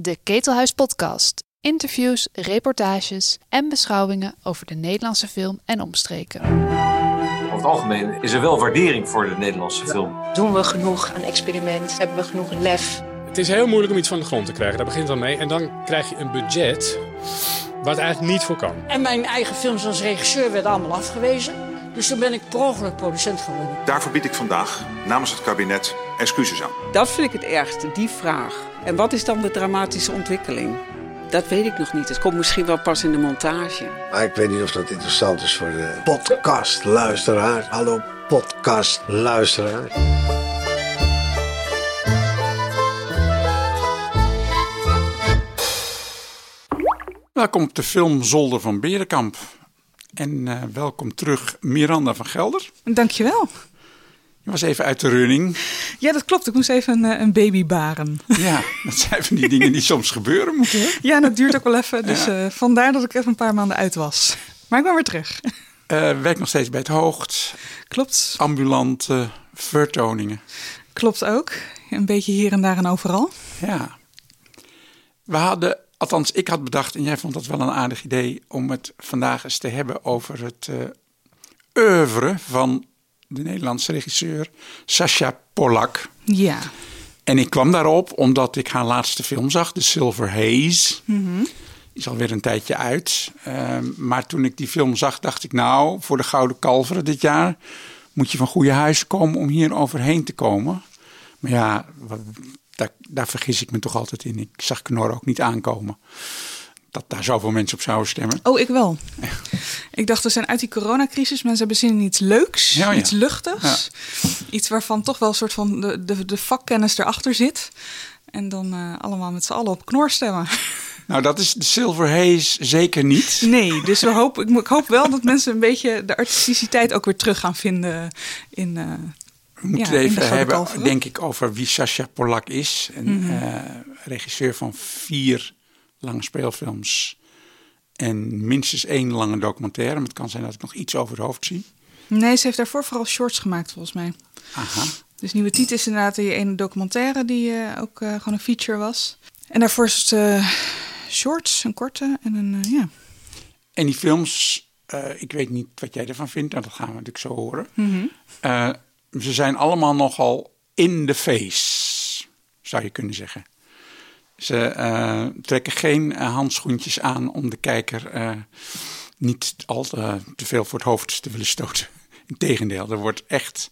De Ketelhuis Podcast. Interviews, reportages en beschouwingen over de Nederlandse film en omstreken. Over het algemeen is er wel waardering voor de Nederlandse film. Doen we genoeg aan experiment? Hebben we genoeg lef? Het is heel moeilijk om iets van de grond te krijgen. Daar begint het al mee. En dan krijg je een budget waar het eigenlijk niet voor kan. En mijn eigen films als regisseur werden allemaal afgewezen. Dus toen ben ik per ongeluk producent geworden. Daarvoor bied ik vandaag namens het kabinet excuses aan. Dat vind ik het ergste, die vraag. En wat is dan de dramatische ontwikkeling? Dat weet ik nog niet. Het komt misschien wel pas in de montage. Maar ik weet niet of dat interessant is voor de podcastluisteraar. Hallo podcastluisteraar. Welkom op de film Zolder van Berenkamp. En eh, welkom terug Miranda van Gelder. Dankjewel. Je was even uit de running. Ja, dat klopt. Ik moest even een, eh, een baby baren. Ja, dat zijn van die dingen die soms gebeuren moeten. Hè? Ja, dat duurt ook wel even. Dus eh, vandaar dat ik even een paar maanden uit was. Maar ik ben weer terug. Eh werk nog steeds bij het Hoogt. Klopt. Ambulante vertoningen. Klopt ook. Een beetje hier en daar en overal. Ja. We hadden, althans ik had bedacht, en jij vond dat wel een aardig idee... om het vandaag eens te hebben over het eh oeuvre van de Nederlandse regisseur Sascha Polak. Ja. En ik kwam daarop omdat ik haar laatste film zag, The Silver Haze. Die is alweer een tijdje uit. Ehm, maar toen ik die film zag, dacht ik nou, voor de Gouden Kalveren dit jaar... moet je van goede huis komen om hier overheen te komen. Maar ja, daar, daar vergis ik me toch altijd in. Ik zag Knor ook niet aankomen. Dat daar zoveel mensen op zouden stemmen. Oh, ik wel. Ik dacht, we zijn uit die coronacrisis. Mensen hebben zin in iets leuks, Ja, ja. iets luchtigs. Iets waarvan toch wel een soort van de, de, de vakkennis erachter zit. En dan eh, allemaal met z'n allen op knor stemmen. Nou, dat is de Silver Haze zeker niet. Nee, dus we hopen, ik hoop wel dat mensen een beetje de artisticiteit ook weer terug gaan vinden in... eh, We moeten Ja, het even hebben, denk ik, over wie Sascha Polak is. Een Mhm. eh, regisseur van vier lange speelfilms. En minstens één lange documentaire. Maar het kan zijn dat ik nog iets over het hoofd zie. Nee, ze heeft daarvoor vooral shorts gemaakt volgens mij. Aha. Dus Nieuwe Tiet is inderdaad die ene documentaire die eh, ook eh, gewoon een feature was. En daarvoor is het shorts, een korte en een, ja. En die films, ik weet niet wat jij ervan vindt. Nou, dat gaan we natuurlijk zo horen. Eh, ze zijn allemaal nogal in the face, zou je kunnen zeggen. Ze eh, trekken geen eh, handschoentjes aan om de kijker eh, niet al te, te veel voor het hoofd te willen stoten. Integendeel, er wordt echt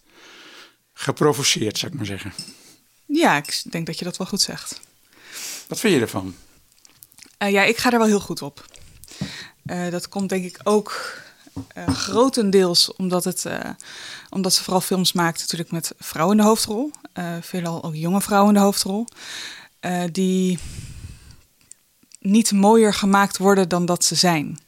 geprovoceerd, zou ik maar zeggen. Ja, ik denk dat je dat wel goed zegt. Wat vind je ervan? Ja, ik ga er wel heel goed op. Dat komt denk ik ook eh, grotendeels omdat, het, eh, omdat ze vooral films maakt natuurlijk met vrouwen in de hoofdrol. Eh, veelal ook jonge vrouwen in de hoofdrol. die niet mooier gemaakt worden dan dat ze zijn.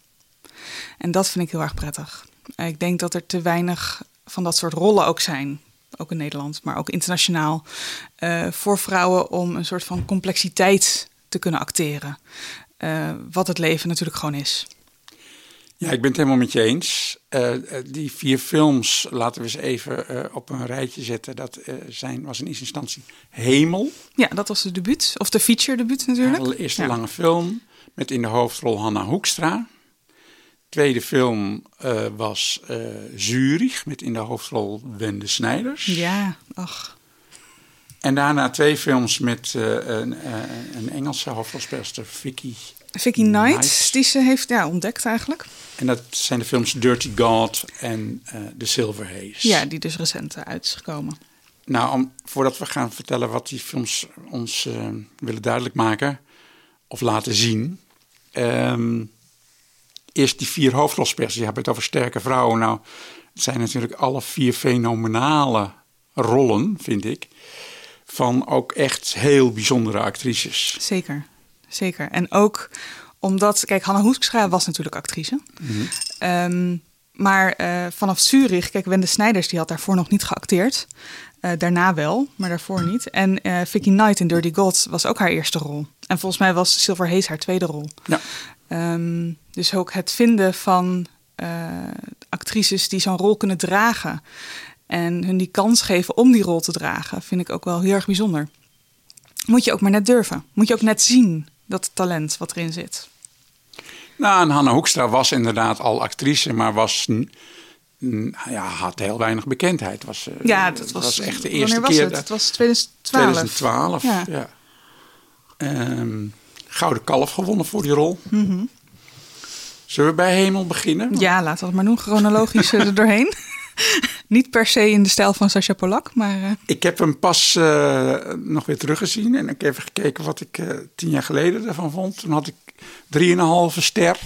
En dat vind ik heel erg prettig. Ik denk dat er te weinig van dat soort rollen ook zijn. Ook in Nederland, maar ook internationaal. voor vrouwen om een soort van complexiteit te kunnen acteren. Wat het leven natuurlijk gewoon is. Ja, ik ben het helemaal met je eens. Eh, eh, die vier films, laten we eens even eh, op een rijtje zetten. Dat zijn, was in eerste instantie Hemel. Ja, dat was de debuut. Of de feature debuut natuurlijk. De eerste Ja. lange film met in de hoofdrol Hanna Hoekstra. Tweede film was Zurich met in de hoofdrol Wende Snijders. Ja, ach. En daarna twee films met een, een Engelse hoofdrolspeelster, Vicky. Vicky Knight, Knight. die ze heeft ja, ontdekt eigenlijk. En dat zijn de films Dirty God en eh The Silver Haze. Ja, die dus recent eh, uit is gekomen. Nou, om, voordat we gaan vertellen wat die films ons eh, willen duidelijk maken of laten zien. ehm, eerst die vier hoofdrolspelers. Je hebt het over sterke vrouwen. Nou, het zijn natuurlijk alle vier fenomenale rollen, vind ik. Van ook echt heel bijzondere actrices. Zeker, zeker. En ook omdat, kijk, Hanna Hoekstra was natuurlijk actrice. Ehm, maar eh, vanaf Zurich, kijk, Wende Snijders die had daarvoor nog niet geacteerd. Eh, daarna wel, maar daarvoor niet. En eh, Vicky Knight in Dirty Gods was ook haar eerste rol. En volgens mij was Silver Haze haar tweede rol. Ja. Ehm, dus ook het vinden van actrices die zo'n rol kunnen dragen. En hun die kans geven om die rol te dragen, vind ik ook wel heel erg bijzonder. Moet je ook maar net durven. Moet je ook net zien dat talent wat erin zit. Nou, en Hanna Hoekstra was inderdaad al actrice, maar was, ja, had heel weinig bekendheid. Was, eh, Ja, dat was, echt de eerste was keer. Het? dat- het was 2012. 2012, ja. Ja. Ehm, Gouden Kalf gewonnen voor die rol. Mhm. Zullen we bij Hemel beginnen? Ja, laten we het maar doen. Chronologisch er doorheen. Niet per se in de stijl van Sascha Polak, maar... eh, Ik heb hem pas eh, nog weer teruggezien. En ik heb even gekeken wat ik eh, tien jaar geleden ervan vond. Toen had ik 3,5 ster.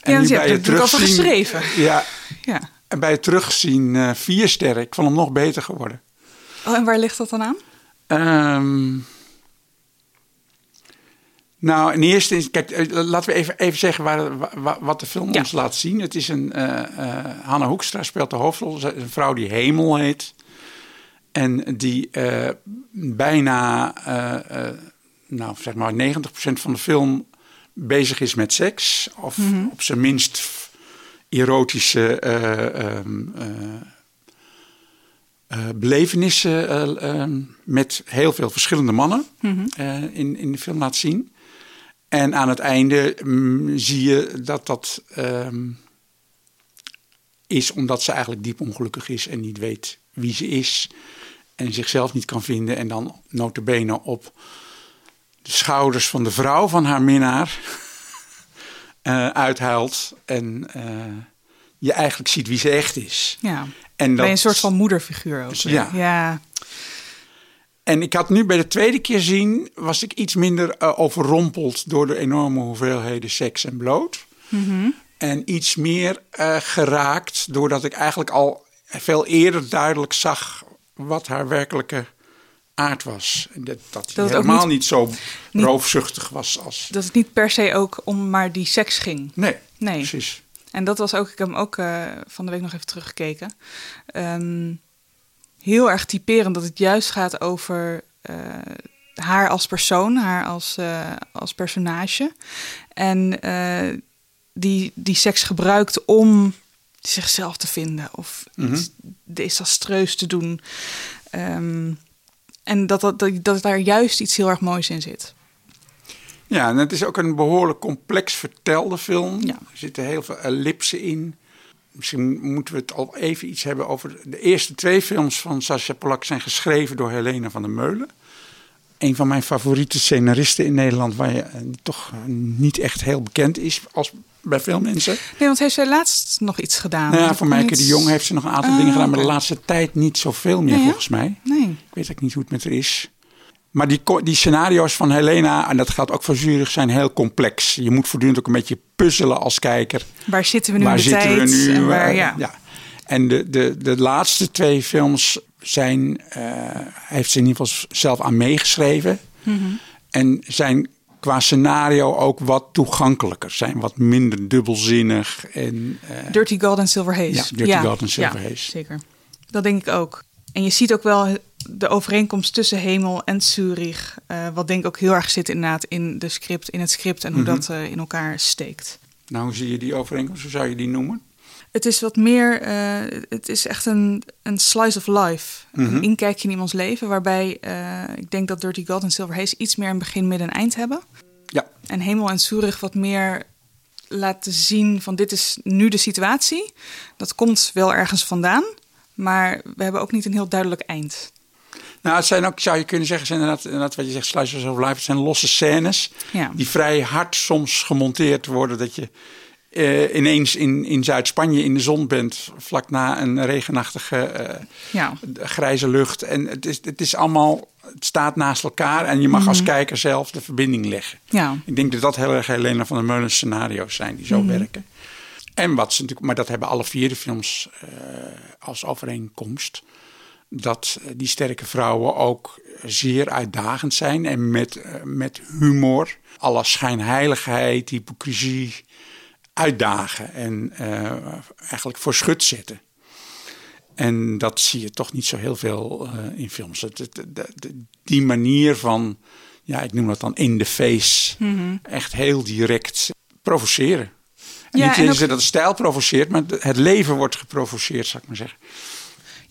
En Ja, dus je bij hebt het er terugzien- geschreven. Ja, ja. en bij het terugzien vier sterren. Ik vond hem nog beter geworden. Oh, en waar ligt dat dan aan? Ehm, nou, in eerste instantie, kijk, eh, laten we even, even zeggen waar, wa- wat de film ons laat zien. Het is een, eh eh Hanna Hoekstra speelt de hoofdrol, een vrouw die Hemel heet. En die bijna, nou zeg maar 90% van de film bezig is met seks. Of Mhm. op zijn minst erotische eh, ehm, eh, eh, belevenissen eh, ehm, met heel veel verschillende mannen Mhm. in, in de film laat zien. En aan het einde mm, zie je dat dat ehm, is omdat ze eigenlijk diep ongelukkig is en niet weet wie ze is. En zichzelf niet kan vinden. En dan notabene op de schouders van de vrouw van haar minnaar eh, uithuilt. En eh, je eigenlijk ziet wie ze echt is. Ja. En dat- een soort van moederfiguur ook. Ja. ja. En ik had nu bij de tweede keer zien, was ik iets minder eh, overrompeld door de enorme hoeveelheden seks en bloot. Mhm. En iets meer eh, geraakt doordat ik eigenlijk al veel eerder duidelijk zag wat haar werkelijke aard was. En dat, dat, helemaal niet- niet, zo niet- roofzuchtig was als... Dat het niet per se ook om maar die seks ging. Nee, nee. precies. En dat was ook, ik heb hem ook eh, van de week nog even teruggekeken. Ehm, heel erg typerend dat het juist gaat over eh, haar als persoon, haar als, eh, als personage. En eh, die, die seks gebruikt om zichzelf te vinden of Mhm. iets desastreus te doen. Ehm, en dat, dat, dat, dat daar juist iets heel erg moois in zit. Ja, en het is ook een behoorlijk complex vertelde film. Er zitten heel veel ellipsen in. Misschien moeten we het al even iets hebben over... De eerste twee films van Sacha Polak zijn geschreven door Helena van der Meulen. Een van mijn favoriete scenaristen in Nederland... waar je eh, toch eh, niet echt heel bekend is als bij veel mensen. Nee, want heeft zij laatst nog iets gedaan? Nou ja, voor Mijke iets- de Jong heeft ze nog een aantal Ah, dingen gedaan... maar de laatste tijd niet zoveel meer Nee, volgens mij. Nee. Ik weet eigenlijk niet hoe het met haar is. Maar die, die scenario's van Helena, en dat geldt ook voor Zurich, zijn heel complex. Je moet voortdurend ook een beetje puzzelen als kijker. Waar zitten we nu waar in de zitten tijd? we nu? En waar, Eh, ja. En de, de, de laatste twee films zijn, eh, heeft ze in ieder geval zelf aan meegeschreven. Mhm. En zijn qua scenario ook wat toegankelijker. Zijn wat minder dubbelzinnig. En, eh, Dirty Gold en Silver Haze. Ja, Dirty Gold en Silver ja, Haze. Zeker. Dat denk ik ook. En je ziet ook wel de overeenkomst tussen Hemel en Zurich. eh, wat denk ik ook heel erg zit inderdaad in, de script, in het script en hoe Mhm. dat eh, in elkaar steekt. nou, hoe zie je die overeenkomst? Hoe zou je die noemen? Het is wat meer, eh, het is echt een, een slice of life. Mhm. Een inkijkje in iemands leven. Waarbij ik denk dat Dirty Gold en Silver Haze iets meer een begin, midden en eind hebben. Ja. En Hemel en Zurich wat meer laten zien van dit is nu de situatie. Dat komt wel ergens vandaan. Maar we hebben ook niet een heel duidelijk eind. Nou, het zijn ook, zou je kunnen zeggen, zijn inderdaad, inderdaad wat je zegt, slices of life. Het zijn losse scènes Ja. die vrij hard soms gemonteerd worden. Dat je eh, ineens in, in Zuid-Spanje in de zon bent, vlak na een regenachtige eh, Ja. grijze lucht. En het is, het is allemaal, het staat naast elkaar en je mag als Mhm. kijker zelf de verbinding leggen. Ja. Ik denk dat dat heel erg Helena van der Meulen scenario's zijn die zo Mhm. werken. En wat ze natuurlijk, maar dat hebben alle vier de films eh, als overeenkomst. Dat die sterke vrouwen ook zeer uitdagend zijn en met, eh, met humor alle schijnheiligheid, hypocrisie uitdagen en eh, eigenlijk voor schut zetten. En dat zie je toch niet zo heel veel eh, in films. Het, het- de- de- die manier van, ja, ik noem dat dan in the face, Mhm. echt heel direct provoceren. En Ja, niet en eens ook- dat de stijl provoceert, maar de- het leven wordt geprovoceerd, zou ik maar zeggen.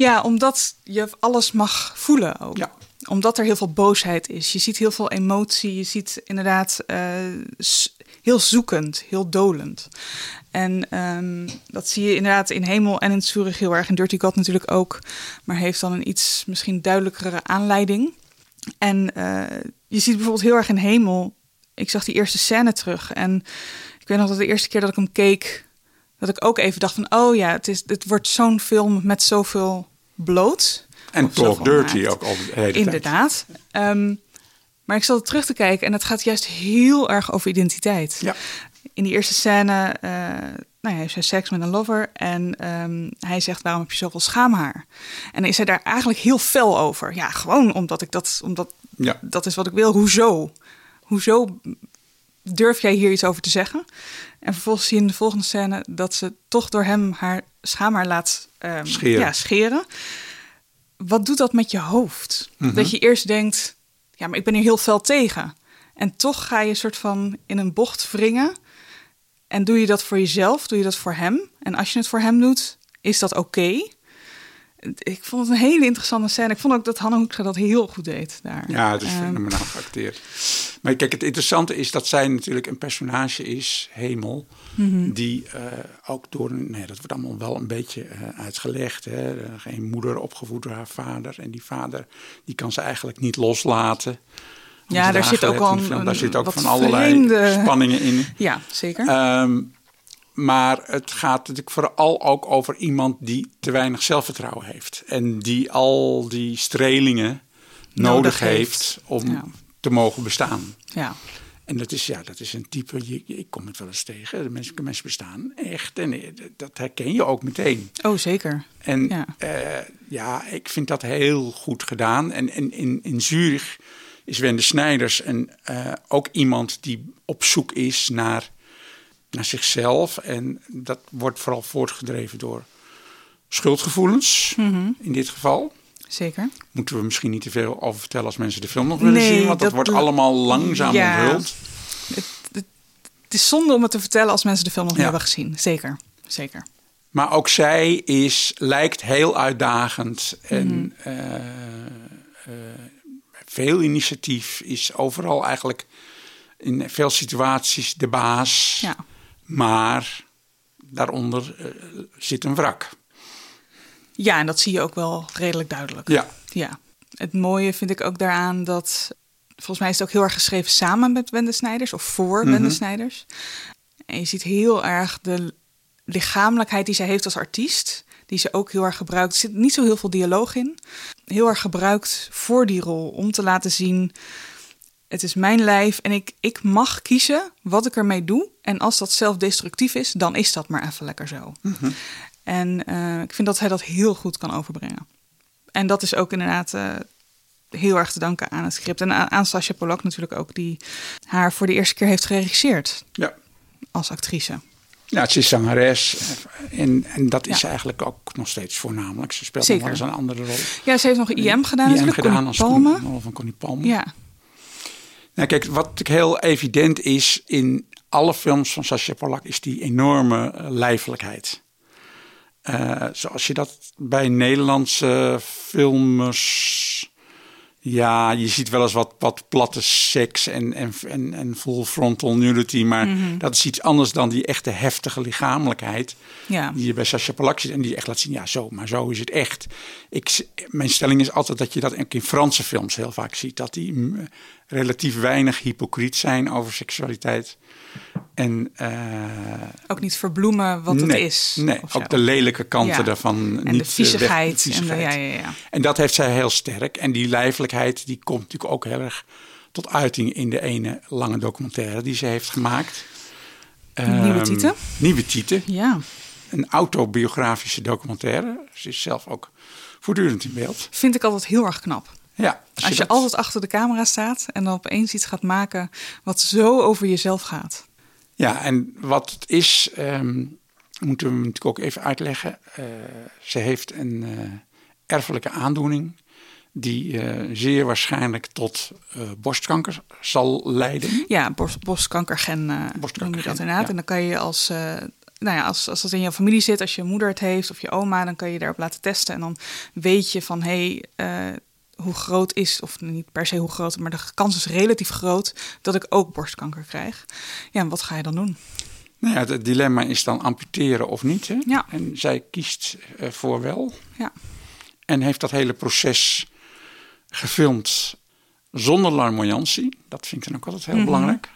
Ja, omdat je alles mag voelen ook. Ja. omdat er heel veel boosheid is. Je ziet heel veel emotie. Je ziet inderdaad eh, heel zoekend, heel dolend. En ehm, dat zie je inderdaad in Hemel en in Zurich heel erg. In Dirty God natuurlijk ook. Maar heeft dan een iets misschien duidelijkere aanleiding. En eh, je ziet bijvoorbeeld heel erg in Hemel. Ik zag die eerste scène terug. En ik weet nog dat de eerste keer dat ik hem keek... dat ik ook even dacht van... oh ja, het, is, het wordt zo'n film met zoveel bloot. En Talk Dirty ook al de hele tijd. Inderdaad. Ehm, maar ik zat er terug te kijken en het gaat juist heel erg over identiteit. Ja. In die eerste scène, eh nou, hij heeft zijn seks met een lover en ehm, hij zegt: Waarom heb je zoveel schaamhaar? En is hij daar eigenlijk heel fel over? Ja, gewoon omdat ik dat, omdat Ja. dat is wat ik wil. Hoezo? Hoezo durf jij hier iets over te zeggen? En vervolgens zie je in de volgende scène dat ze toch door hem haar schaamhaar laat ehm, Scheren. Ja, scheren. Wat doet dat met je hoofd? Mhm. Dat je eerst denkt, ja, maar ik ben hier heel fel tegen. En toch ga je soort van in een bocht wringen. En doe je dat voor jezelf? Doe je dat voor hem? En als je het voor hem doet, is dat oké? Ik vond het een hele interessante scène. Ik vond ook dat Hanne Hoekstra dat heel goed deed daar. Ja, het is fenomenaal geacteerd. Maar kijk, het interessante is dat zij natuurlijk een personage is, Hemel, Mhm. die eh, ook door, een- nee, dat wordt allemaal wel een beetje eh, uitgelegd. Hè? Geen moeder opgevoed door haar vader. En die vader, die kan ze eigenlijk niet loslaten. Ja, daar zit ook een- film. Daar zit ook van allerlei vreemde- spanningen in. Ja, zeker. Ehm, maar het gaat natuurlijk vooral ook over iemand die te weinig zelfvertrouwen heeft. En die al die strelingen nodig, Nodig heeft, om Ja. te mogen bestaan. ja. En dat is, ja, dat is een type, je, ik kom het wel eens tegen. De mensen, mensen bestaan echt. En eh, dat herken je ook meteen. Oh, zeker. En Ja. ja, ja ik vind dat heel goed gedaan. En, en in, in Zurich is Wende Snijders en eh, ook iemand die op zoek is naar, naar zichzelf. En dat wordt vooral voortgedreven door schuldgevoelens, Mhm. in dit geval. Zeker. Moeten we misschien niet te veel over vertellen als mensen de film nog willen Nee, zien. Want dat, dat wordt allemaal langzaam Ja. onthuld. Het is zonde om het te vertellen als mensen de film nog niet Ja. hebben gezien. Zeker. Zeker. Maar ook zij is, lijkt heel uitdagend en Mhm. eh, eh, veel initiatief. Is overal eigenlijk in veel situaties de baas. Ja. Maar daaronder eh, zit een wrak. Ja, en dat zie je ook wel redelijk duidelijk. Ja. Ja. Het mooie vind ik ook daaraan dat... Volgens mij is het ook heel erg geschreven samen met Wende Snijders. Of voor Mhm. Wende Snijders. En je ziet heel erg de lichamelijkheid die zij heeft als artiest. Die ze ook heel erg gebruikt. Er zit niet zo heel veel dialoog in. Heel erg gebruikt voor die rol. Om te laten zien... Het is mijn lijf en ik, ik mag kiezen wat ik ermee doe. En als dat zelfdestructief is, dan is dat maar even lekker zo. En eh, ik vind dat hij dat heel goed kan overbrengen. En dat is ook inderdaad eh, heel erg te danken aan het script. En aan, aan Sascha Polak natuurlijk ook, die haar voor de eerste keer heeft geregisseerd Ja. als actrice. Ja, ze is zangeres. En, en dat is Ja. eigenlijk ook nog steeds voornamelijk. Ze speelt nog wel eens een andere rol. Ja, ze heeft nog IM gedaan IM gedaan Connie als Palme. Connie- van Connie Palme. Ja, Nou, kijk, wat natuurlijk heel evident is in alle films van Sacha Polak, is die enorme eh, lijfelijkheid. Eh, zoals je dat bij Nederlandse filmers. Ja, je ziet wel eens wat, wat platte seks en, en, en, en full frontal nudity. Maar Mhm. dat is iets anders dan die echte heftige lichamelijkheid. ja. Die je bij Sacha Polak ziet en die je echt laat zien, ja zo, maar zo is het echt. Ik, mijn stelling is altijd dat je dat ook in Franse films heel vaak ziet. Dat die relatief weinig hypocriet zijn over seksualiteit. En eh, ook niet verbloemen wat nee, het is. Nee, ook de lelijke kanten Ja. daarvan En niet de eh, viezigheid. weg- En de, ja, ja, ja. En dat heeft zij heel sterk. En die lijfelijkheid die komt natuurlijk ook heel erg tot uiting in de ene lange documentaire die ze heeft gemaakt. Nieuwe Ehm, titel? Nieuwe titel ja. een autobiografische documentaire. Ze is zelf ook voortdurend in beeld. Vind ik altijd heel erg knap. Ja, Als je dat- altijd achter de camera staat en dan opeens iets gaat maken wat zo over jezelf gaat. Ja, en wat het is, ehm, moeten we natuurlijk ook even uitleggen. Eh, ze heeft een eh, erfelijke aandoening die eh, zeer waarschijnlijk tot borstkanker zal leiden. Ja, borst, borstkankergen eh noem je dat inderdaad. ja. En dan kan je als, nou ja, als, als dat in jouw familie zit, als je moeder het heeft of je oma, dan kan je daarop laten testen. En dan weet je van, hé, hey, hoe groot is, of niet per se hoe groot, maar de kans is relatief groot dat ik ook borstkanker krijg. Ja, en wat ga je dan doen? Nou ja, het dilemma is dan amputeren of niet. Hè? Ja. En zij kiest eh, voor wel. Ja. En heeft dat hele proces gefilmd zonder larmoyantie. Dat vind ik dan ook altijd heel Mhm. belangrijk.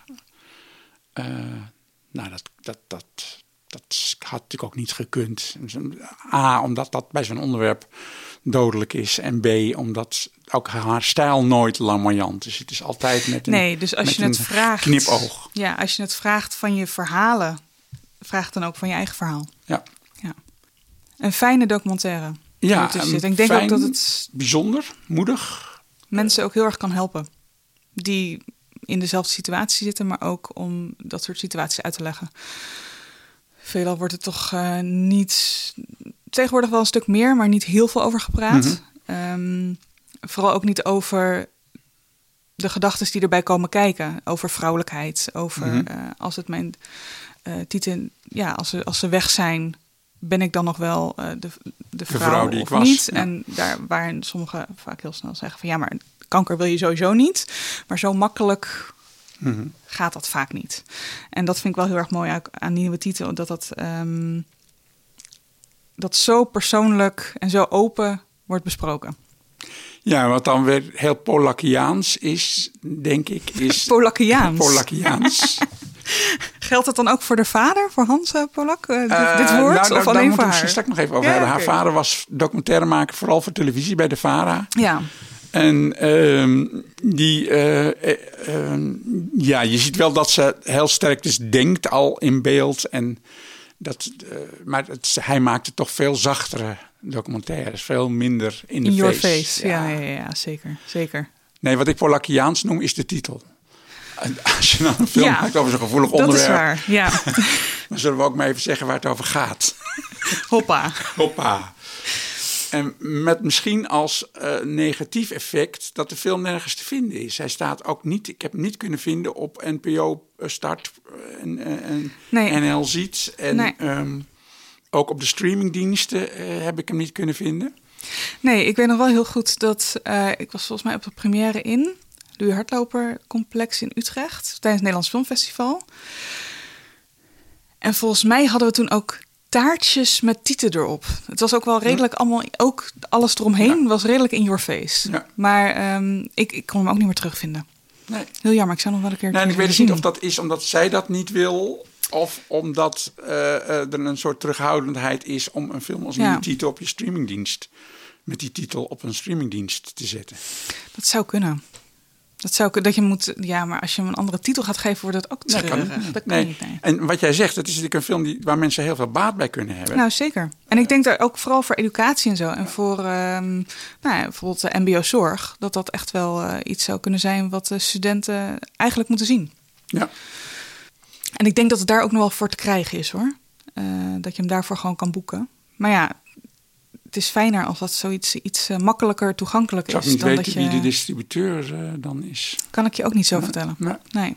Eh, nou, dat, dat, dat, dat had natuurlijk ook niet gekund. A, omdat dat bij zo'n onderwerp dodelijk is. En B, omdat ook haar stijl nooit larmoyant is. Het is altijd met een, Nee, dus als je het vraagt. knipoog. Ja, als je het vraagt van je verhalen, vraag dan ook van je eigen verhaal. Ja. ja. Een fijne documentaire. Ja, zit. Ik denk fijn, ook dat het bijzonder, moedig. mensen ook heel erg kan helpen. Die in dezelfde situatie zitten, maar ook om dat soort situaties uit te leggen. Veelal wordt er toch eh, niet. Tegenwoordig wel een stuk meer, maar niet heel veel over gepraat. Ehm, vooral ook niet over de gedachten die erbij komen kijken. Over vrouwelijkheid. Over Mhm. eh, als het mijn titel. Ja, als ze, als ze weg zijn, ben ik dan nog wel eh, de, de, vrouw, vrouw die ik was, niet? ja. En daar waarin sommigen vaak heel snel zeggen van ja, maar kanker wil je sowieso niet. Maar zo makkelijk Mhm. gaat dat vaak niet. En dat vind ik wel heel erg mooi aan- aan die nieuwe titel. Dat dat, ehm, dat zo persoonlijk en zo open wordt besproken. Ja, wat dan weer heel Polakiaans is, denk ik, is... Polakiaans. Polakiaans. Geldt dat dan ook voor de vader, voor Hans eh, Polak? eh, dit, Eh, dit woord? nou, of daar alleen voor haar? straks nog even over Ja, hebben. Haar vader was documentairemaker, vooral voor televisie bij de VARA. Ja, En ehm, die, eh, eh, ehm, ja, je ziet wel dat ze heel sterk dus denkt al in beeld. En dat, eh, maar het, hij maakte toch veel zachtere documentaires, veel minder in de your face. Ja, ja, ja, ja, zeker. zeker. Nee, wat ik Polakiaans noem is de titel. Als je dan een film Ja, maakt over zo'n gevoelig Dat onderwerp, is waar, ja. dan zullen we ook maar even zeggen waar het over gaat. Hoppa. Hoppa. En met misschien als eh, negatief effect dat de film nergens te vinden is. Hij staat ook niet, ik heb hem niet kunnen vinden op NPO Start eh, en, en, Nee. NL Ziet. En Nee. ehm, ook op de streamingdiensten eh, heb ik hem niet kunnen vinden. Nee, ik weet nog wel heel goed dat eh, ik was volgens mij op de première in Louis Hardloper Complex in Utrecht tijdens het Nederlands Filmfestival. En volgens mij hadden we toen ook taartjes met tieten erop. Het was ook wel redelijk allemaal, ook alles eromheen was redelijk in your face. Ja. Maar ehm, ik, ik kon hem ook niet meer terugvinden. Nee. Heel jammer, ik zou nog wel een keer. Nee, en ik weet dus niet of dat is omdat zij dat niet wil. Of omdat eh, eh, er een soort terughoudendheid is om een film als Ja. titel op je streamingdienst. Met die titel op een streamingdienst te zetten. Dat zou kunnen. Dat zou kunnen. Dat je moet. Ja, maar als je hem een andere titel gaat geven, wordt het ook Nee, treurig. kan niet. Dat kan Nee. niet. Nee. En wat jij zegt, dat is natuurlijk een film die, waar mensen heel veel baat bij kunnen hebben. Nou, zeker. En ik denk daar ook vooral voor educatie en zo. En voor ehm, nou ja, bijvoorbeeld de MBO-zorg. Dat dat echt wel eh, iets zou kunnen zijn wat de studenten eigenlijk moeten zien. Ja. En ik denk dat het daar ook nog wel voor te krijgen is hoor. Eh, dat je hem daarvoor gewoon kan boeken. Maar ja, het is fijner als dat zoiets iets eh, makkelijker toegankelijk Zou ik is. niet dan weten dat je... wie de distributeur eh, dan is. Kan ik je ook niet zo vertellen. Nee. Nee.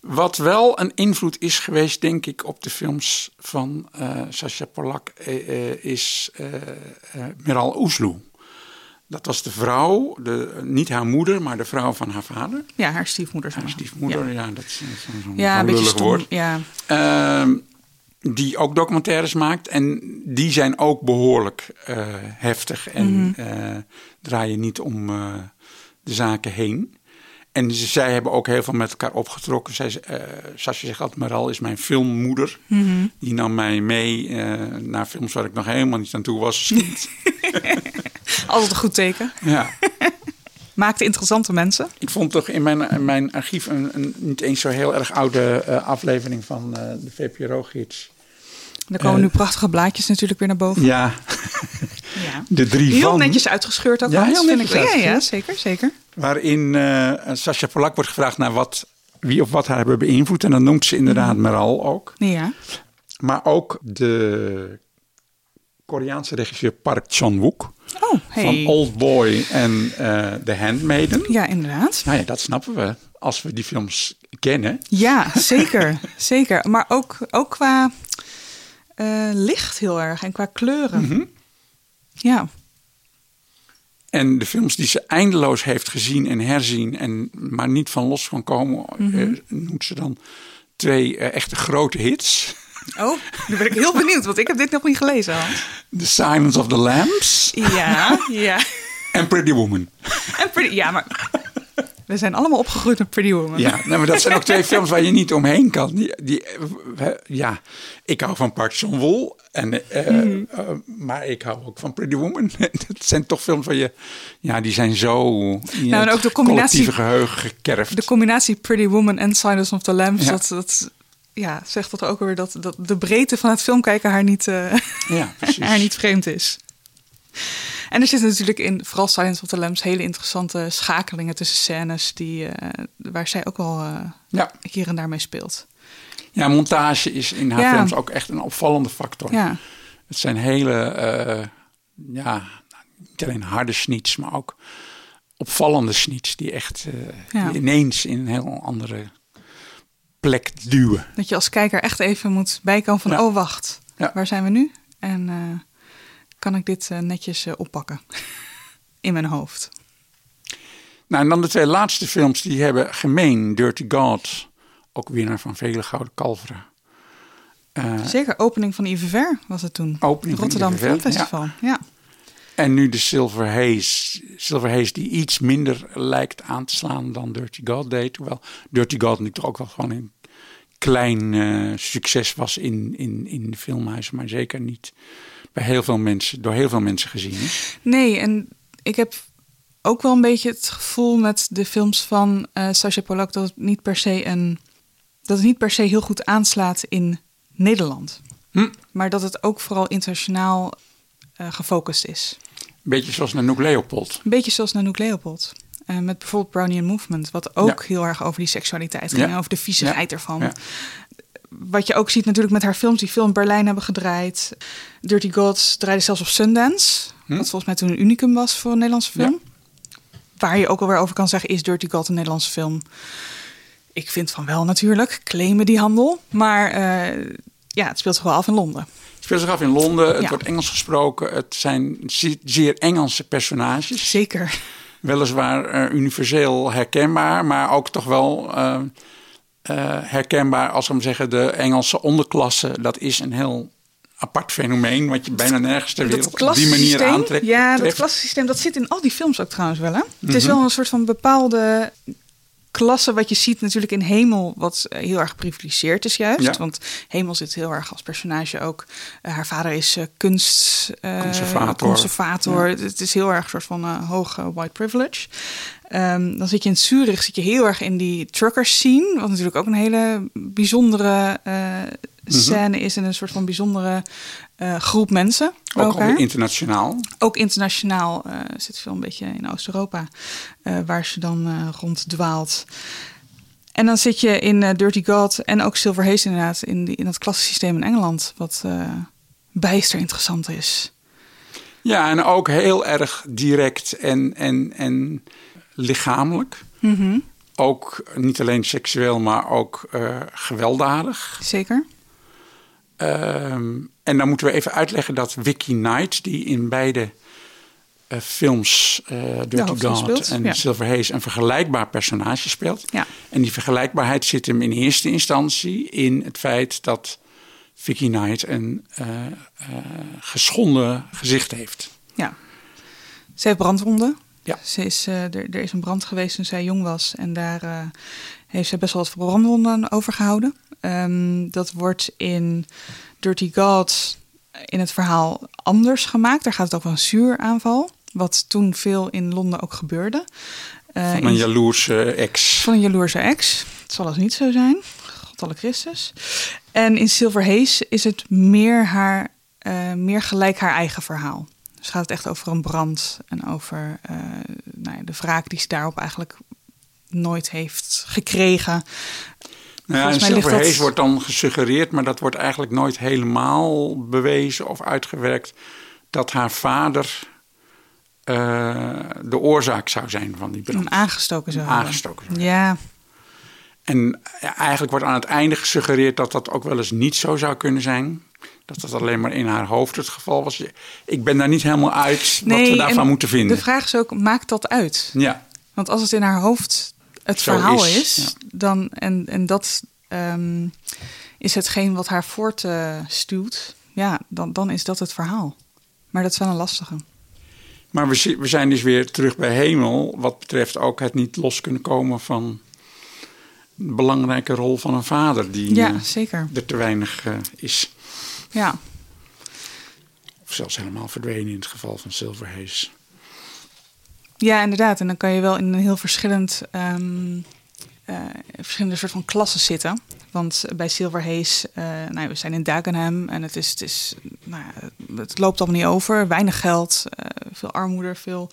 Wat wel een invloed is geweest, denk ik, op de films van Sascha Polak, is Meral Oesloe. Dat was de vrouw, de, niet haar moeder, maar de vrouw van haar vader. Ja, haar stiefmoeder. Haar stiefmoeder, Ja, ja, dat is zo'n zo'n ja een beetje stom. woord. Ja. Ehm, die ook documentaires maakt. En die zijn ook behoorlijk eh, heftig en eh, draaien niet om eh, de zaken heen. En zij hebben ook heel veel met elkaar opgetrokken. Zij, eh Sascha zegt Maral is mijn filmmoeder. Mhm. Die nam mij mee eh, naar films waar ik nog helemaal niet aan toe was. Altijd een goed teken. ja. Maakte interessante mensen. Ik vond toch in mijn, in mijn archief een, een niet eens zo heel erg oude eh, aflevering van de VPRO-gids. Er komen nu prachtige blaadjes natuurlijk weer naar boven. Ja, Ja. de drie Heel van. netjes uitgescheurd ook. Ja, heel vind netjes ik. Ja, zeker, zeker. Waarin eh Sascha Polak wordt gevraagd naar wat, wie of wat haar hebben beïnvloed. En dan noemt ze inderdaad Meral ook. Ja. Maar ook de Koreaanse regisseur Park Chan-wook. Oh, hey. Van Old Boy en eh The Handmaiden. Ja, inderdaad. Nou ja, dat snappen we als we die films kennen. Ja, zeker. zeker. Maar ook, ook qua eh, licht heel erg en qua kleuren. Mhm. Ja. En de films die ze eindeloos heeft gezien en herzien, en maar niet van los van komen, Mhm. eh, noemt ze dan twee eh, echte grote hits. Oh, nu ben ik heel benieuwd, want ik heb dit nog niet gelezen, Hans. The Silence of the Lambs Ja, ja. en Pretty Woman. En Pretty, ja, maar we zijn allemaal opgegroeid met Pretty Woman. Ja, nou, maar dat zijn ook twee films waar je niet omheen kan. Die, die, eh, ja, ik hou van Park Chan-wool, en, eh, Mhm. eh, maar ik hou ook van Pretty Woman. dat zijn toch films waar je, ja, die zijn zo in Nou, en ook de combinatie- geheugen gekerfd. De combinatie Pretty Woman en Silence of the Lambs, Ja. dat, dat ja, zegt dat ook weer dat, dat de breedte van het filmkijken haar niet, eh, Ja, haar niet vreemd is. En er zitten natuurlijk in, vooral Silence of the Lambs, hele interessante schakelingen tussen scènes die, eh, waar zij ook wel eh, Ja. hier en daar mee speelt. Ja, montage is in haar Ja. films ook echt een opvallende factor. Ja. Het zijn hele, eh, ja, niet alleen harde sniets, maar ook opvallende sniets die echt die ineens in een heel andere plek duwen. Dat je als kijker echt even moet bijkomen van, oh wacht, waar zijn we nu? En kan ik dit eh, netjes eh, oppakken in mijn hoofd? Nou, en dan de twee laatste films die hebben gemeen. Dirty God, ook winnaar van vele gouden kalveren. Eh, Zeker, opening van Yves Ver was het toen. Opening van Rotterdam Filmfestival. Ja. En nu de Silver Haze. Silver Haze die iets minder lijkt aan te slaan dan Dirty God deed. Hoewel Dirty God natuurlijk toch ook wel gewoon een klein eh, succes was in, in, in filmhuizen. Maar zeker niet bij heel veel mensen, door heel veel mensen gezien is. Nee, en ik heb ook wel een beetje het gevoel met de films van eh Sacha Polak dat het niet per se een dat het niet per se heel goed aanslaat in Nederland. Hm. Maar dat het ook vooral internationaal eh, gefocust is. Een beetje zoals Nanook Leopold. Een beetje zoals Nanook Leopold. Eh, met bijvoorbeeld Brownian Movement, wat ook Ja. heel erg over die seksualiteit ging, Ja. over de viezigheid ervan. Ja. Wat je ook ziet natuurlijk met haar films die veel in Berlijn hebben gedraaid. Dirty Gods draaide zelfs op Sundance, Hm. wat volgens mij toen een unicum was voor een Nederlandse film. Waar je ook alweer over kan zeggen, is Dirty God een Nederlandse film? Ik vind van wel natuurlijk, claimen die handel. Maar eh, ja, het speelt zich wel af in Londen. Het speelt zich af in Londen. Het Ja. wordt Engels gesproken. Het zijn ze- zeer Engelse personages. Zeker. Weliswaar eh, universeel herkenbaar, maar ook toch wel eh, eh, herkenbaar als we zeggen de Engelse onderklasse. Dat is een heel apart fenomeen wat je bijna nergens ter wereld op die manier aantrekt. Ja, dat klassensysteem, dat zit in al die films ook trouwens wel. Hè? Het is Mhm. wel een soort van bepaalde klasse wat je ziet natuurlijk in Hemel, wat eh, heel erg geprivilegeerd is juist. Ja. Want Hemel zit heel erg als personage ook. eh, haar vader is eh, kunst... Conservator. conservator. Het is heel erg een soort van hoge white privilege. Ehm, dan zit je in Zurich, zit je heel erg in die trucker scene. Wat natuurlijk ook een hele bijzondere eh, scène is. En een soort van bijzondere eh, groep mensen. Ook alweer internationaal. Ook internationaal eh, zit veel een beetje in Oost-Europa, waar ze dan ronddwaalt. En dan zit je in Dirty God en ook Silver Haze inderdaad, in, die, in dat klassensysteem in Engeland, wat bijster interessant is. Ja, en ook heel erg direct en, en, en lichamelijk. Mhm, Ook niet alleen seksueel, maar ook eh, gewelddadig. Zeker. Ehm, en dan moeten we even uitleggen dat Vicky Knight, die in beide eh, films, eh Dirty God en ja. Silver Haze, een vergelijkbaar personage speelt. Ja. En die vergelijkbaarheid zit hem in eerste instantie in het feit dat Vicky Knight een geschonden gezicht heeft. Ja. Ze heeft brandwonden. Ja. Ze is, eh, er, er is een brand geweest toen zij jong was. En daar eh, heeft ze best wel wat brandwonden overgehouden. Ehm, dat wordt in Dirty God in het verhaal anders gemaakt. Daar gaat het over een zuuraanval. Wat toen veel in Londen ook gebeurde. Eh, Van een jaloerse ex. van een jaloerse ex. Het zal als niet zo zijn. God alle Christus. En in Silver Haze is het meer, haar, meer gelijk haar eigen verhaal. Dus gaat het echt over een brand en over eh, nou ja, de wraak die ze daarop eigenlijk nooit heeft gekregen. Nou ja, ligt Silver dat- wordt dan gesuggereerd, maar dat wordt eigenlijk nooit helemaal bewezen of uitgewerkt, dat haar vader eh, de oorzaak zou zijn van die brand. Hem aangestoken zou. Aangestoken zou Ja, En eigenlijk wordt aan het einde gesuggereerd dat dat ook wel eens niet zo zou kunnen zijn. Dat dat alleen maar in haar hoofd het geval was. Ik ben daar niet helemaal uit wat we daarvan moeten vinden. De vraag is ook, maakt dat uit? Ja. Want als het in haar hoofd het Zo verhaal is, is, ja. dan, en, en dat ehm, is hetgeen wat haar voortstuwt, ja, dan, dan is dat het verhaal. Maar dat is wel een lastige. Maar we, we zijn dus weer terug bij hemel. Wat betreft ook het niet los kunnen komen van de belangrijke rol van een vader. Die Ja, eh, zeker. er te weinig eh, is. Ja, Of zelfs helemaal verdwenen in het geval van Silver Haze. ja inderdaad. En dan kan je wel in een heel verschillend, ehm, eh, verschillende soort van klassen zitten. Want bij Silver Haze, eh, nou, we zijn in Dagenham en het, is, het, is, nou, het loopt allemaal niet over. Weinig geld, eh, veel armoede, veel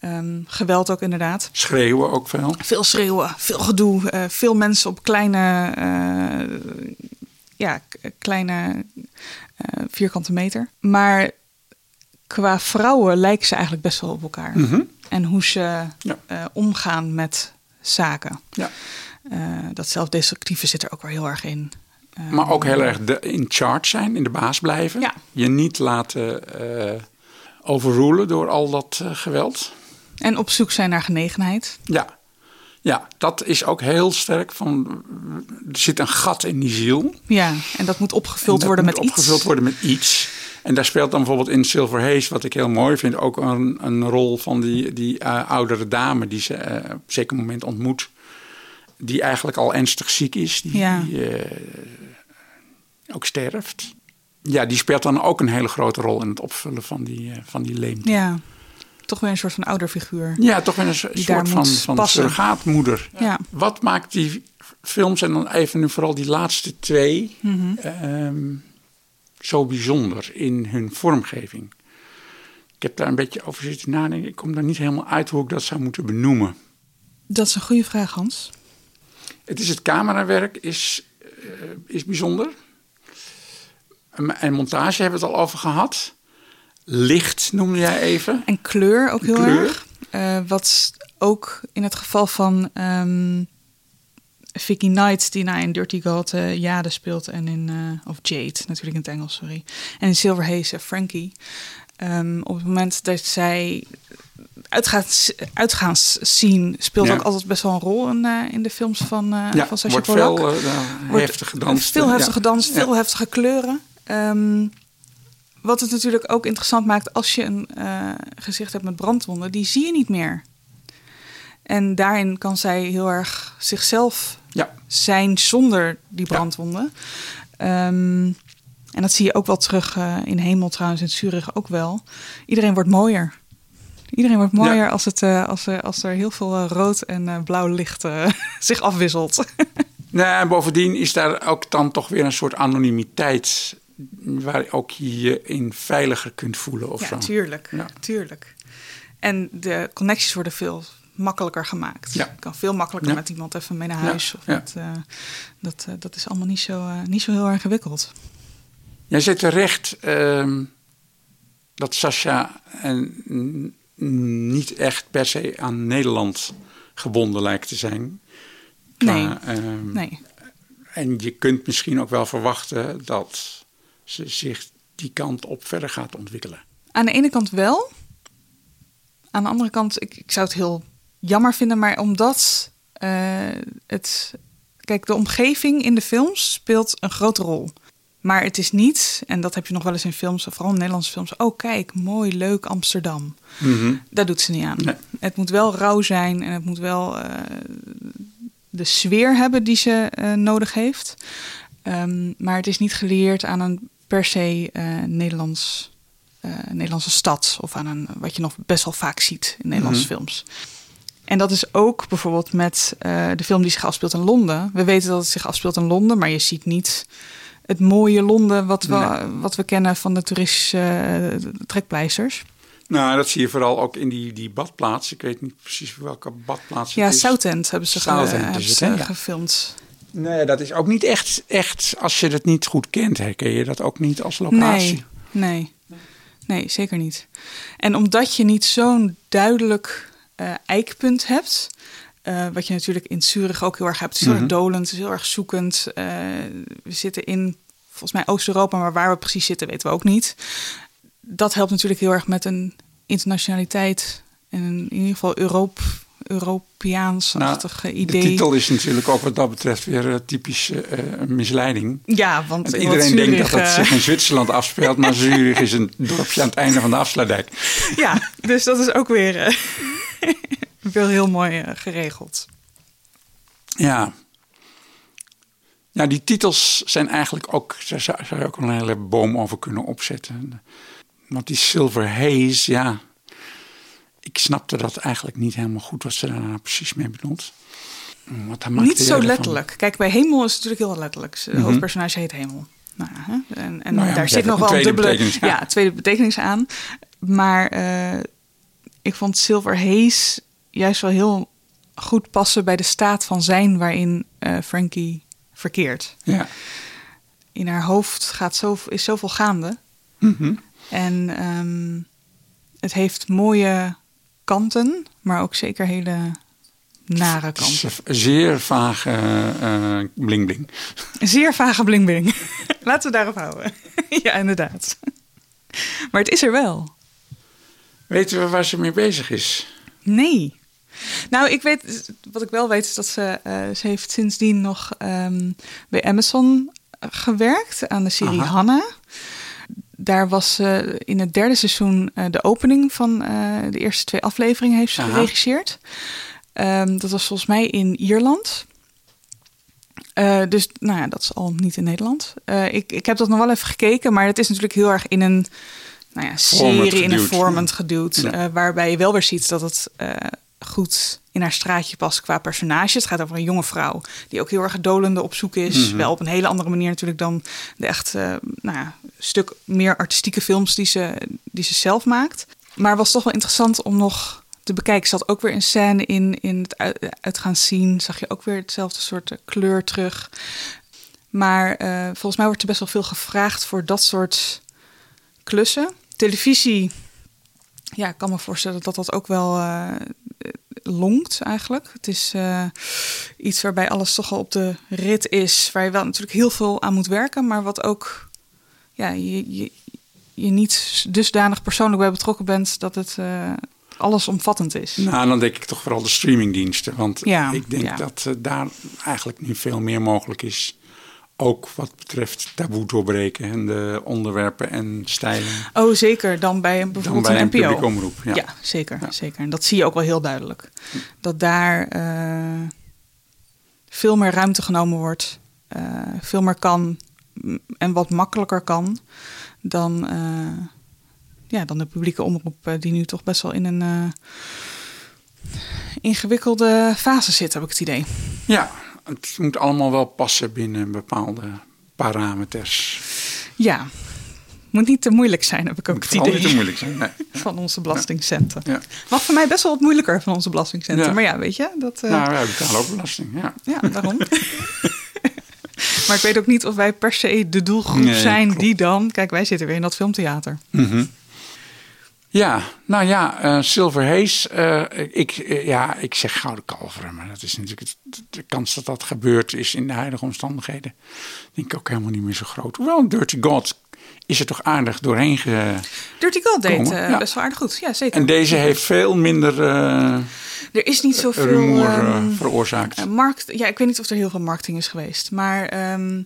ehm, geweld ook inderdaad. Schreeuwen ook veel. Veel schreeuwen, veel gedoe, veel mensen op kleine, ja, kleine eh, vierkante meter. Maar qua vrouwen lijken ze eigenlijk best wel op elkaar. Mhm. En hoe ze Ja. eh, omgaan met zaken. Ja. Eh, dat zelfdestructieve zit er ook wel heel erg in. Maar ook heel erg de, in charge zijn, in de baas blijven. Ja. Je niet laten overrulen door al dat geweld. En op zoek zijn naar genegenheid. Ja. Ja, dat is ook heel sterk. Van, er zit een gat in die ziel. Ja, en dat moet opgevuld En dat worden moet met opgevuld iets. worden met iets. En daar speelt dan bijvoorbeeld in Silver Haze, wat ik heel mooi vind, ook een, een rol van die, die eh, oudere dame die ze eh, op een zeker moment ontmoet. Die eigenlijk al ernstig ziek is, die, Ja. die, eh, ook sterft. Ja, die speelt dan ook een hele grote rol in het opvullen van die, van die leemte. Ja, toch weer een soort van ouderfiguur. Ja, toch wel een soort van, surrogaatmoeder. Ja. Wat maakt die films, en dan even nu vooral die laatste twee, Mhm. ehm, zo bijzonder in hun vormgeving? Ik heb daar een beetje over zitten nadenken. Ik kom daar niet helemaal uit hoe ik dat zou moeten benoemen. Dat is een goede vraag, Hans. Het is het camerawerk is, eh, is bijzonder. En montage hebben we het al over gehad. Licht noemde jij even. En kleur ook heel Kleur. erg. Eh, wat ook in het geval van ehm, Vicky Knight, die nou in Dirty God eh, Jade speelt. En in, eh, of Jade, natuurlijk in het Engels, sorry. En in Silver Haze, Frankie. Ehm, op het moment dat zij uitgaat, uitgaans zien, speelt Ja. ook altijd best wel een rol in, in de films van, Ja, van Sacha wordt Polak. veel eh, Wordt heftig gedanst. Veel heftig Ja. gedanst, veel Ja. heftige kleuren. Ehm, wat het natuurlijk ook interessant maakt als je een eh, gezicht hebt met brandwonden, die zie je niet meer. En daarin kan zij heel erg zichzelf Ja. zijn zonder die brandwonden. Ehm, en dat zie je ook wel terug eh, in Hemel trouwens, in Zurich ook wel. Iedereen wordt mooier. Iedereen wordt mooier Ja. als, het, eh, als, er, als er heel veel rood en blauw licht zich afwisselt. Nee, en bovendien is daar ook dan toch weer een soort anonimiteit... waar ook je je in veiliger kunt voelen of ja, zo. tuurlijk. Ja. tuurlijk. En de connecties worden veel makkelijker gemaakt. Ja. Je kan veel makkelijker Ja. met iemand even mee naar huis. Of met, eh, dat, eh, dat is allemaal niet zo, eh, niet zo heel erg ingewikkeld. Jij zet terecht ehm, dat en, n- niet echt per se aan Nederland gebonden lijkt te zijn. Nee. Ehm, Nee. En je kunt misschien ook wel verwachten dat ze zich die kant op verder gaat ontwikkelen. Aan de ene kant wel. Aan de andere kant, ik, ik zou het heel jammer vinden, maar omdat eh, het. Kijk, de omgeving in de films speelt een grote rol. Maar het is niet, en dat heb je nog wel eens in films, vooral in Nederlandse films. Oh, kijk, mooi, leuk Amsterdam. Daar doet ze niet aan. Nee. Het moet wel rauw zijn en het moet wel eh, de sfeer hebben die ze eh, nodig heeft. Ehm, maar het is niet geleerd aan een per se eh, Nederlands, eh, Nederlandse stad. Of aan een, wat je nog best wel vaak ziet in Nederlandse Mhm. films. En dat is ook bijvoorbeeld met eh, de film die zich afspeelt in Londen. We weten dat het zich afspeelt in Londen, maar je ziet niet het mooie Londen wat we, Nee. wat we kennen van de toeristische trekpleisters. Nou, dat zie je vooral ook in die, die badplaats. Ik weet niet precies welke badplaats het Ja, is. Southend hebben ze, Southend hebben ze? Ja. Nee, dat is ook niet echt, echt, als je het niet goed kent, herken je dat ook niet als locatie. Nee, nee. Nee, zeker niet. En omdat je niet zo'n duidelijk eh, eikpunt hebt, eh, wat je natuurlijk in Zurich ook heel erg hebt. Het is heel erg dolend, het is heel erg zoekend. Eh, we zitten in volgens mij Oost-Europa, maar waar we precies zitten weten we ook niet. Dat helpt natuurlijk heel erg met een internationaliteit en in ieder geval Euroop, Europeaans-achtige Nou, idee. De titel is natuurlijk ook wat dat betreft weer eh, typisch eh, een misleiding. Ja, want iedereen denkt dat het eh, zich in Zwitserland afspeelt, maar Zurich is een dorpje aan het einde van de afsluitdijk. Ja, dus dat is ook weer, eh, weer heel mooi eh, geregeld. Ja. Ja, die titels zijn eigenlijk ook, daar zou, zou je ook een hele boom over kunnen opzetten. Want die Silver Haze, ja, ik snapte dat eigenlijk niet helemaal goed wat ze daar nou precies mee bedoelt. Wat Niet zo letterlijk. Kijk, bij Hemel is het natuurlijk heel letterlijk. Het Mhm. hoofdpersonage heet Hemel. Nou, hè? En, en Nou ja, daar zit nog wel een dubbele ja, tweede betekenis aan. Maar eh, ik vond Silver Haze juist wel heel goed passen bij de staat van zijn waarin eh, Frankie verkeert. Ja. In haar hoofd gaat zo, is zoveel gaande. Mhm. En ehm, het heeft mooie kanten, maar ook zeker hele nare kanten. zeer vage eh, eh, bling bling. Zeer vage bling bling. Laten we daarop houden. ja, inderdaad. Maar het is er wel. Weten we waar ze mee bezig is? Nee. Nou, ik weet, wat ik wel weet is dat ze, eh, ze heeft sindsdien nog ehm, bij Amazon gewerkt aan de serie Aha. Daar was ze in het derde seizoen eh, de opening van eh, de eerste twee afleveringen heeft ze Aha. geregisseerd. Ehm, dat was volgens mij in Ierland. Dus nou ja, dat is al niet in Nederland. Ik, ik heb dat nog wel even gekeken, maar het is natuurlijk heel erg in een nou ja, serie, in een format geduwd. Ja. waarbij je wel weer ziet dat het goed in haar straatje past qua personage. Het gaat over een jonge vrouw die ook heel erg dolende op zoek is. Mhm. Wel op een hele andere manier natuurlijk dan de echt eh, nou ja, stuk meer artistieke films die ze, die ze zelf maakt. Maar was toch wel interessant om nog te bekijken. Zat ook weer een scène in, in het uit, uitgaan zien. Zag je ook weer hetzelfde soort eh, kleur terug. Maar eh, volgens mij wordt er best wel veel gevraagd voor dat soort klussen. Televisie, ja, ik kan me voorstellen dat dat ook wel eh, longt eigenlijk. Het is eh, iets waarbij alles toch al op de rit is. Waar je wel natuurlijk heel veel aan moet werken. Maar wat ook ja, je, je, je niet dusdanig persoonlijk bij betrokken bent dat het eh allesomvattend is. Nou, dan denk ik toch vooral de streamingdiensten. Want Ja, ik denk ja. dat daar eigenlijk nu veel meer mogelijk is. Ook wat betreft taboe doorbreken en de onderwerpen en stijlen. Oh, zeker. Dan bij een, bijvoorbeeld bij een een NPO. publieke omroep, ja. zeker, zeker. En dat zie je ook wel heel duidelijk. Dat daar eh, veel meer ruimte genomen wordt. eh, veel meer kan en wat makkelijker kan dan, eh, ja, dan de publieke omroep... die nu toch best wel in een ingewikkelde fase zit, heb ik het idee. Ja, het moet allemaal wel passen binnen bepaalde parameters. Ja, moet niet te moeilijk zijn, heb ik ook Moet het idee. niet te moeilijk zijn. Nee. Van onze belastingcenten. Ja. Mag voor mij best wel wat moeilijker van onze belastingcenten. Ja. Maar ja, weet je, dat... eh, Nou, wij betalen ook belasting. Ja. Ja, daarom. maar ik weet ook niet of wij per se de doelgroep Nee, zijn klopt. die dan... Kijk, wij zitten weer in dat filmtheater. Mhm. Ja, nou ja, eh, Silver Haze. eh, ik, eh, ja, ik zeg gouden kalveren, maar dat is natuurlijk het- de kans dat dat gebeurt is in de huidige omstandigheden. Denk ik ook helemaal niet meer zo groot. Hoewel een Dirty God is er toch aardig doorheen ge... Dirty Gold deed ja. best wel aardig goed. Ja, zeker. En deze heeft veel minder Er is niet zoveel... rumoer eh, ehm, veroorzaakt. markt, ja, ik weet niet of er heel veel marketing is geweest. Maar ehm,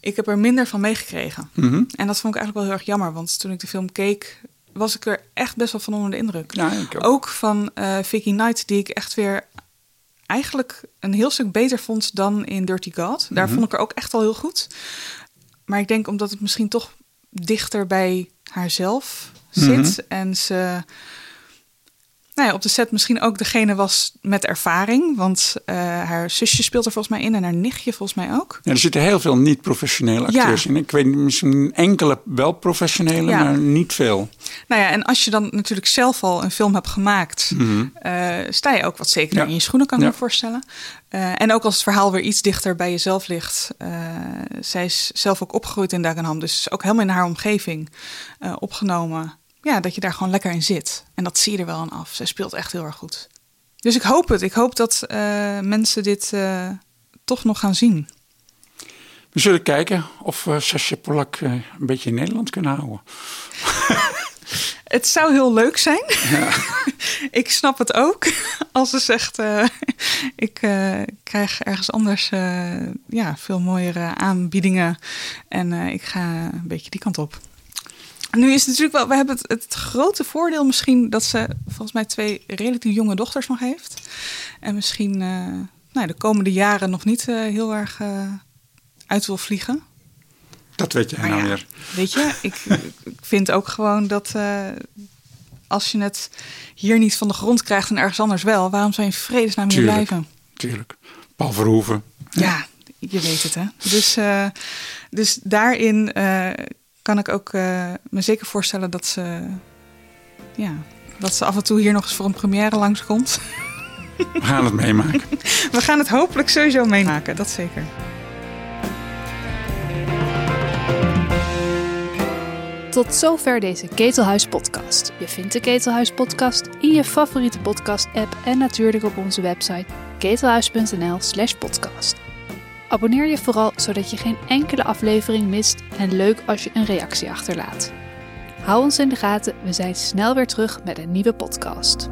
ik heb er minder van meegekregen. Mhm. En dat vond ik eigenlijk wel heel erg jammer. Want toen ik de film keek, was ik er echt best wel van onder de indruk. Ja, ook. Ook van eh Vicky Knight, die ik echt weer eigenlijk een heel stuk beter vond dan in Dirty God. Daar Mhm. vond ik er ook echt al heel goed. Maar ik denk omdat het misschien toch dichter bij haarzelf zit. Mhm. En ze nou ja, op de set misschien ook degene was met ervaring. Want eh, haar zusje speelt er volgens mij in en haar nichtje volgens mij ook. Ja, er zitten heel veel niet-professionele Ja. acteurs in. Ik weet misschien enkele wel professionele, Ja. maar niet veel. Nou ja, en als je dan natuurlijk zelf al een film hebt gemaakt, Mhm. eh, sta je ook wat zekerder Ja. in je schoenen, kan ik me voorstellen. Eh, en ook als het verhaal weer iets dichter bij jezelf ligt. zij is zelf ook opgegroeid in Dagenham, dus ook helemaal in haar omgeving opgenomen. Ja, dat je daar gewoon lekker in zit. En dat zie je er wel aan af. Zij speelt echt heel erg goed. Dus ik hoop het. Ik hoop dat eh, mensen dit eh, toch nog gaan zien. We zullen kijken of we Sascha Polak eh, een beetje in Nederland kunnen houden. Het zou heel leuk zijn. ik snap het ook. Als ze zegt, eh, ik eh, krijg ergens anders eh, ja, veel mooiere aanbiedingen. En eh, ik ga een beetje die kant op. Nu is het natuurlijk wel, we hebben het, het grote voordeel misschien dat ze volgens mij twee relatief jonge dochters nog heeft. En misschien eh, nou, de komende jaren nog niet eh, heel erg eh, uit wil vliegen. Dat weet Maar nou ja, weer. Weet je, ik, ik vind ook gewoon dat als je het hier niet van de grond krijgt en ergens anders wel, waarom zou je in vredesnaam hier Tuurlijk. blijven? Tuurlijk. Paul Verhoeven. Ja, je weet het hè. Dus, dus daarin kan ik ook eh, me zeker voorstellen dat ze, ja, dat ze af en toe hier nog eens voor een première langskomt. We gaan het meemaken. We gaan het hopelijk sowieso meemaken, dat zeker. Tot zover deze Ketelhuis podcast. Je vindt de Ketelhuis podcast in je favoriete podcast app en natuurlijk op onze website ketelhuis.nl slash podcast. Abonneer je vooral zodat je geen enkele aflevering mist en leuk als je een reactie achterlaat. Hou ons in de gaten, we zijn snel weer terug met een nieuwe podcast.